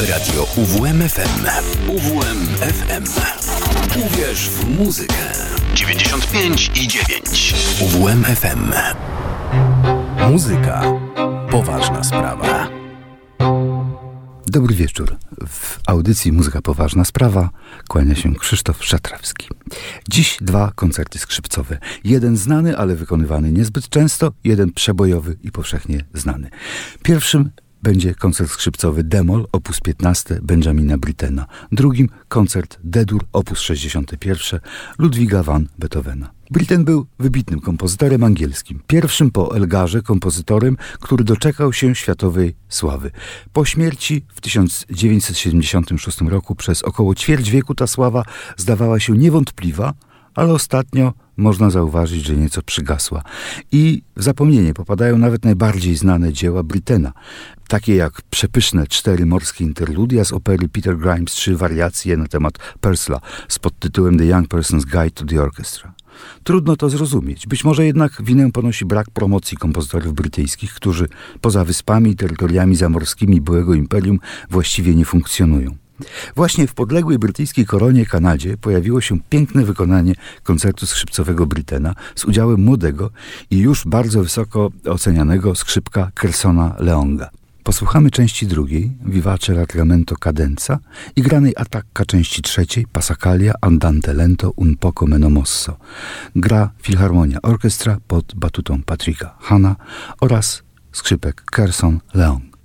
Radio UWMFM. UWMFM. Uwierz w muzykę. 95 i 9. UWMFM. Muzyka. Poważna sprawa. Dobry wieczór. W audycji Muzyka Poważna Sprawa kłania się Krzysztof Szatrawski. Dziś dwa koncerty skrzypcowe. Jeden znany, ale wykonywany niezbyt często, jeden przebojowy i powszechnie znany. Pierwszym będzie koncert skrzypcowy Demol op. 15 Benjamina Brittena. Drugim koncert D-dur op. 61 Ludwiga van Beethovena. Britten był wybitnym kompozytorem angielskim, pierwszym po Elgarze kompozytorem, który doczekał się światowej sławy. Po śmierci w 1976 roku przez około ćwierć wieku ta sława zdawała się niewątpliwa, ale ostatnio można zauważyć, że nieco przygasła. I w zapomnienie popadają nawet najbardziej znane dzieła Brittena, takie jak przepyszne cztery morskie interludia z opery Peter Grimes czy wariacje na temat Persla z podtytułem The Young Person's Guide to the Orchestra. Trudno to zrozumieć. Być może jednak winę ponosi brak promocji kompozytorów brytyjskich, którzy poza wyspami i terytoriami zamorskimi byłego imperium właściwie nie funkcjonują. Właśnie w podległej brytyjskiej koronie Kanadzie pojawiło się piękne wykonanie koncertu skrzypcowego Britena z udziałem młodego i już bardzo wysoko ocenianego skrzypka Kersona Leonga. Posłuchamy części drugiej, Vivace Largamento Cadenza i granej Attacca części trzeciej, Passacalia Andante Lento un poco meno mosso. Gra Filharmonia Orchestra pod batutą Patricka Hanna oraz skrzypek Kerson Leong.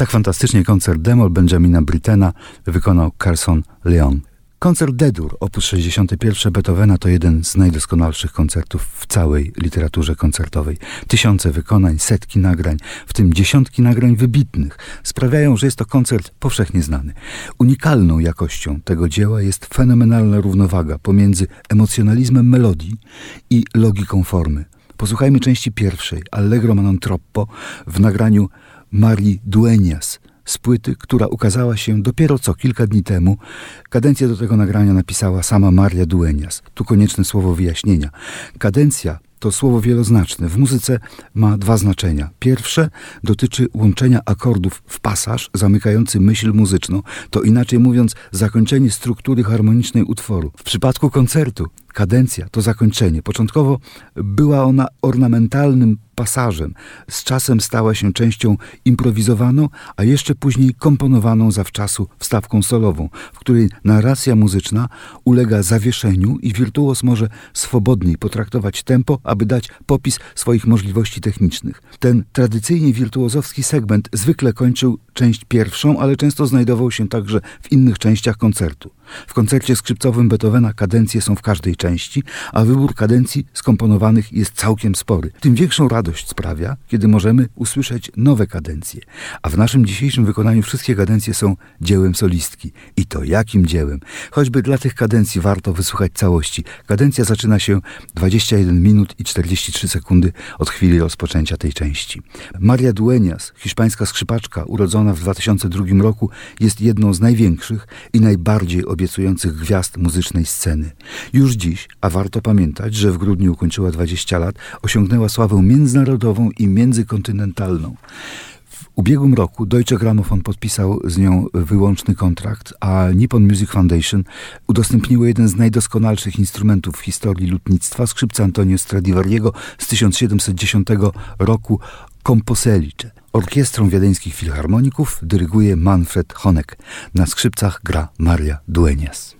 Tak fantastycznie koncert Demol Benjamina Brittena wykonał Carson Leon. Koncert D-dur, op. 61 Beethovena to jeden z najdoskonalszych koncertów w całej literaturze koncertowej. Tysiące wykonań, setki nagrań, w tym dziesiątki nagrań wybitnych, sprawiają, że jest to koncert powszechnie znany. Unikalną jakością tego dzieła jest fenomenalna równowaga pomiędzy emocjonalizmem melodii i logiką formy. Posłuchajmy części pierwszej, Allegro ma non troppo, w nagraniu Marii Duenias z płyty, która ukazała się dopiero co kilka dni temu. Kadencję do tego nagrania napisała sama Maria Duenias. Tu konieczne słowo wyjaśnienia. Kadencja to słowo wieloznaczne. W muzyce ma dwa znaczenia. Pierwsze dotyczy łączenia akordów w pasaż zamykający myśl muzyczną. To inaczej mówiąc zakończenie struktury harmonicznej utworu. W przypadku koncertu Kadencja to zakończenie. Początkowo była ona ornamentalnym pasażem. Z czasem stała się częścią improwizowaną, a jeszcze później komponowaną zawczasu wstawką solową, w której narracja muzyczna ulega zawieszeniu i wirtuos może swobodniej potraktować tempo, aby dać popis swoich możliwości technicznych. Ten tradycyjnie wirtuozowski segment zwykle kończył część pierwszą, ale często znajdował się także w innych częściach koncertu. W koncercie skrzypcowym Beethovena kadencje są w każdej części, a wybór kadencji skomponowanych jest całkiem spory. Tym większą radość sprawia, kiedy możemy usłyszeć nowe kadencje. A w naszym dzisiejszym wykonaniu wszystkie kadencje są dziełem solistki. I to jakim dziełem? Choćby dla tych kadencji warto wysłuchać całości. Kadencja zaczyna się 21 minut i 43 sekundy od chwili rozpoczęcia tej części. Maria Dueñas, hiszpańska skrzypaczka, urodzona w 2002 roku, jest jedną z największych i najbardziej obiecujących gwiazd muzycznej sceny. Już dziś, a warto pamiętać, że w grudniu ukończyła 20 lat, osiągnęła sławę międzynarodową i międzykontynentalną. W ubiegłym roku Deutsche Grammophon podpisał z nią wyłączny kontrakt, a Nippon Music Foundation udostępniło jeden z najdoskonalszych instrumentów w historii lutnictwa, skrzypca Antonio Stradivariego z 1710 roku Composelice. Orkiestrą wiedeńskich filharmoników dyryguje Manfred Honeck. Na skrzypcach gra Maria Dueñas.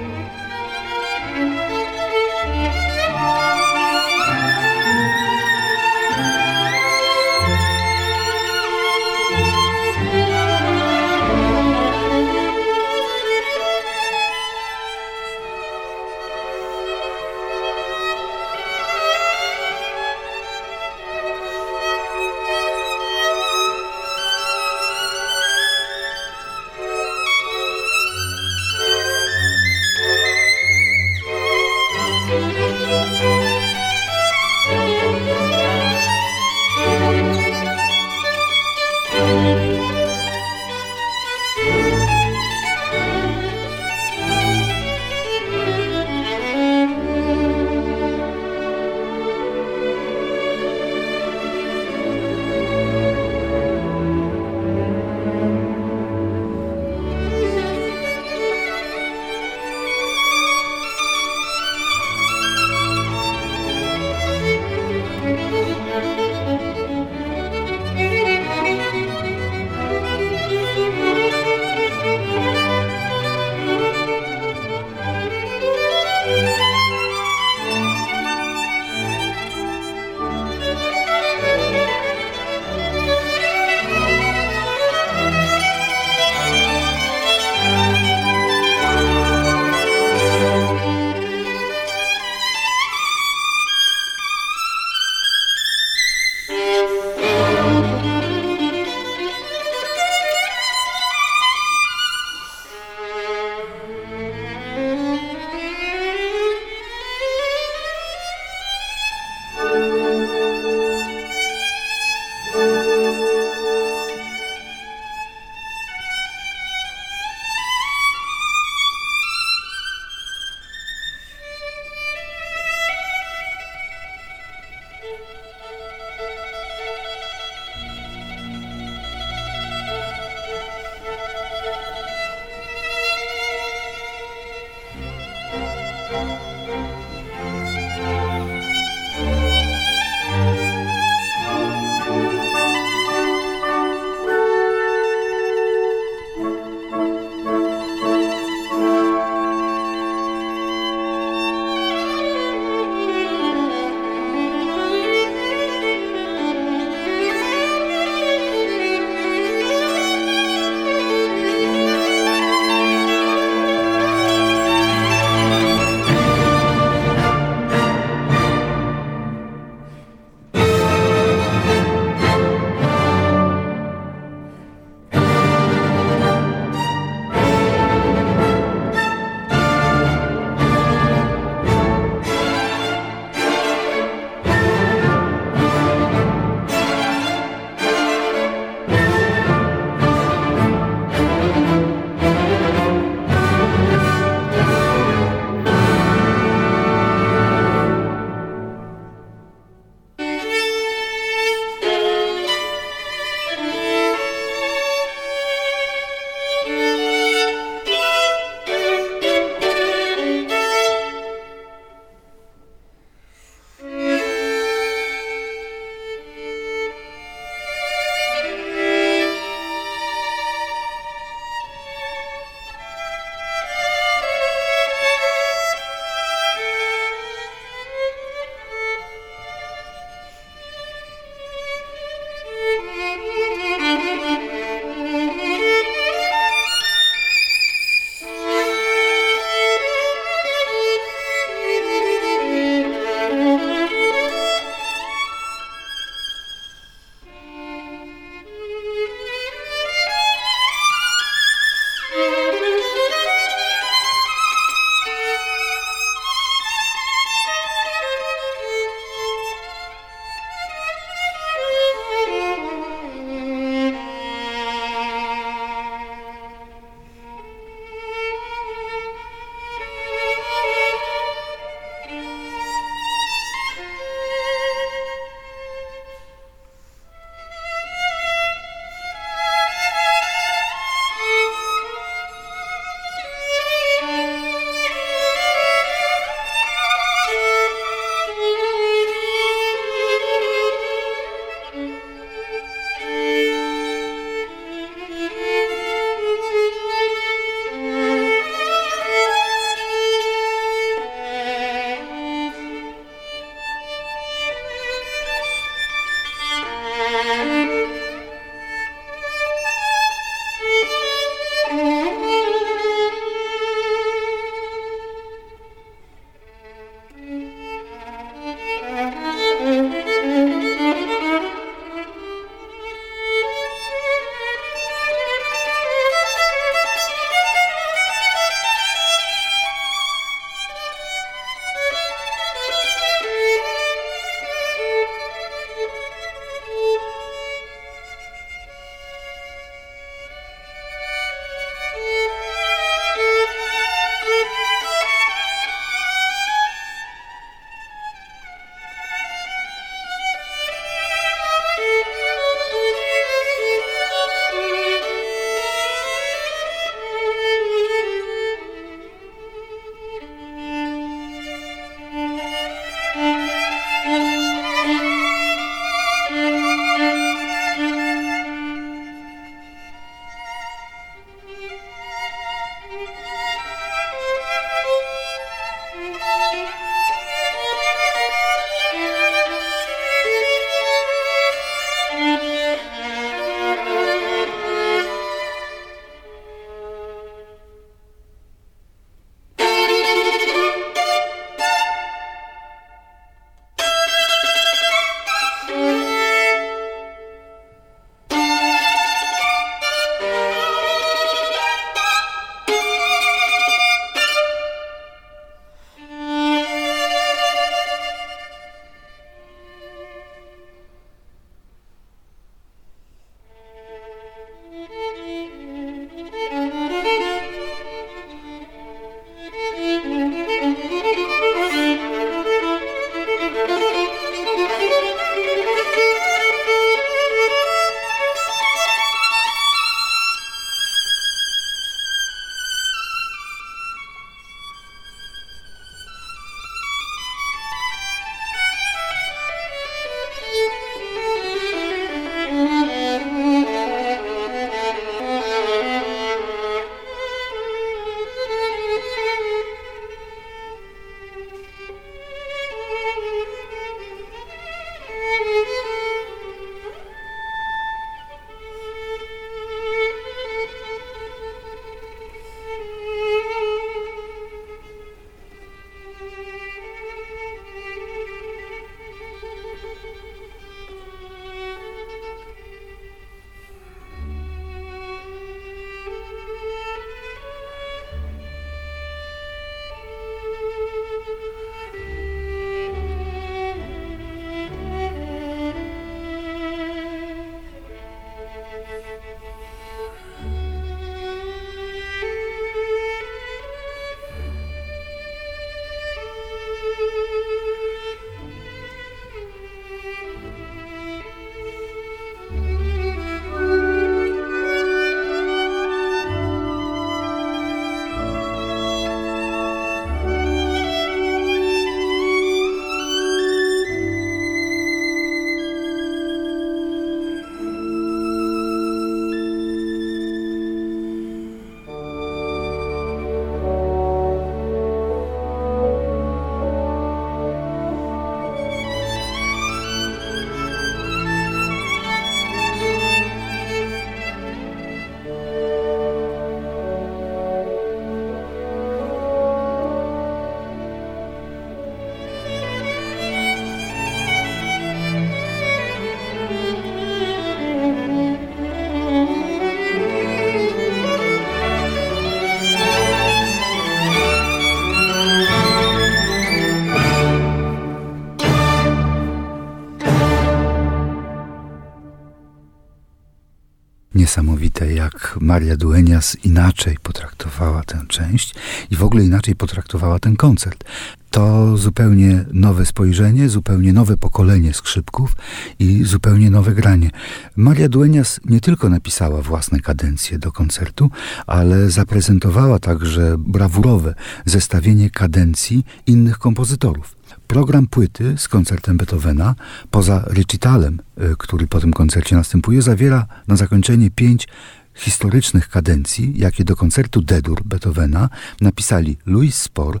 Niesamowite, jak Maria Duenias inaczej potraktowała tę część i w ogóle inaczej potraktowała ten koncert. To zupełnie nowe spojrzenie, zupełnie nowe pokolenie skrzypków i zupełnie nowe granie. Maria Duenias nie tylko napisała własne kadencje do koncertu, ale zaprezentowała także brawurowe zestawienie kadencji innych kompozytorów. Program płyty z koncertem Beethovena, poza recitalem, y, który po tym koncercie następuje, zawiera na zakończenie pięć historycznych kadencji, jakie do koncertu D-dur Beethovena napisali Louis Spohr,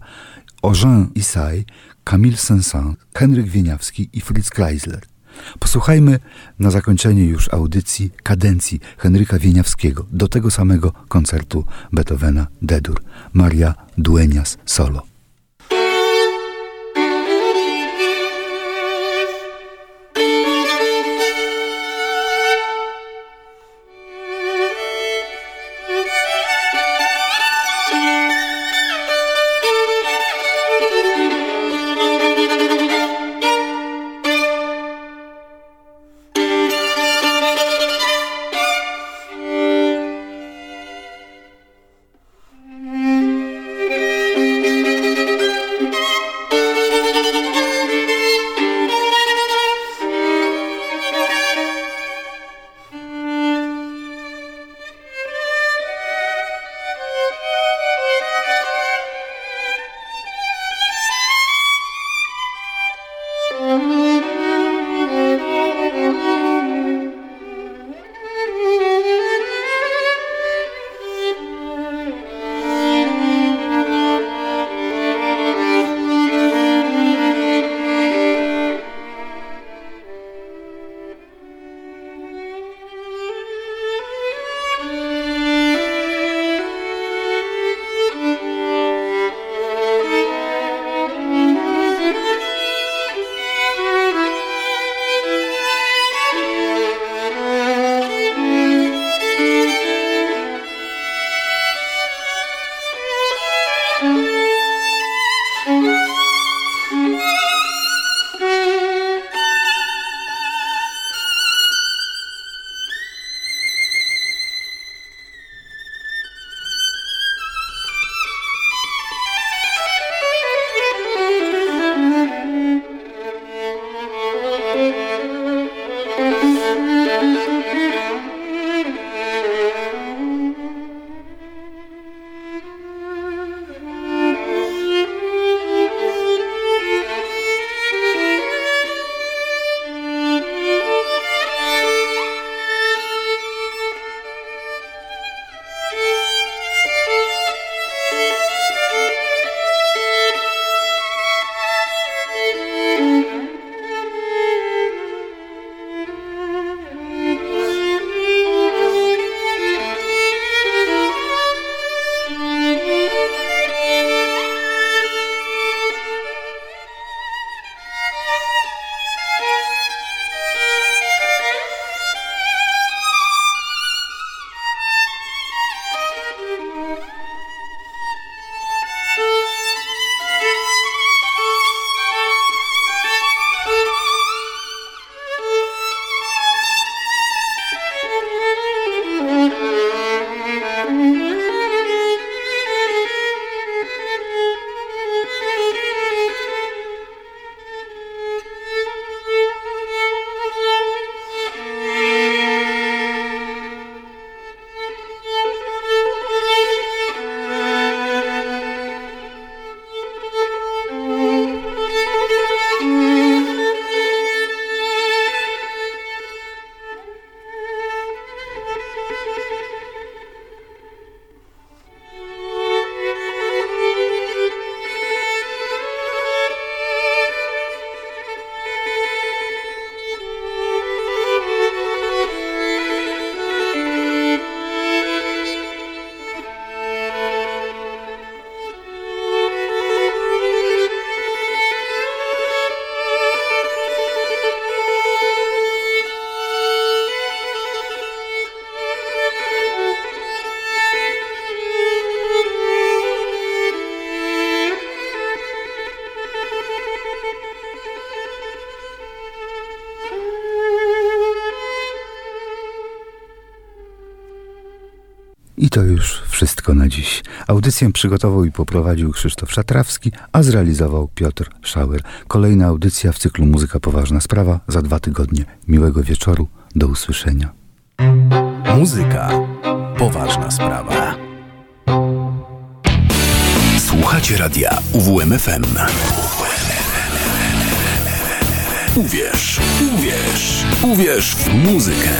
Eugène Isai, Camille Saint-Saëns, Henryk Wieniawski i Fritz Kreisler. Posłuchajmy na zakończenie już audycji kadencji Henryka Wieniawskiego do tego samego koncertu Beethovena D-dur, Maria Duenias solo. Wszystko na dziś. Audycję przygotował i poprowadził Krzysztof Szatrawski, a zrealizował Piotr Szauer. Kolejna audycja w cyklu Muzyka Poważna Sprawa za dwa tygodnie. Miłego wieczoru. Do usłyszenia. Muzyka. Poważna sprawa. Słuchacie radia UWMFM. Uwierz, uwierz, uwierz w muzykę.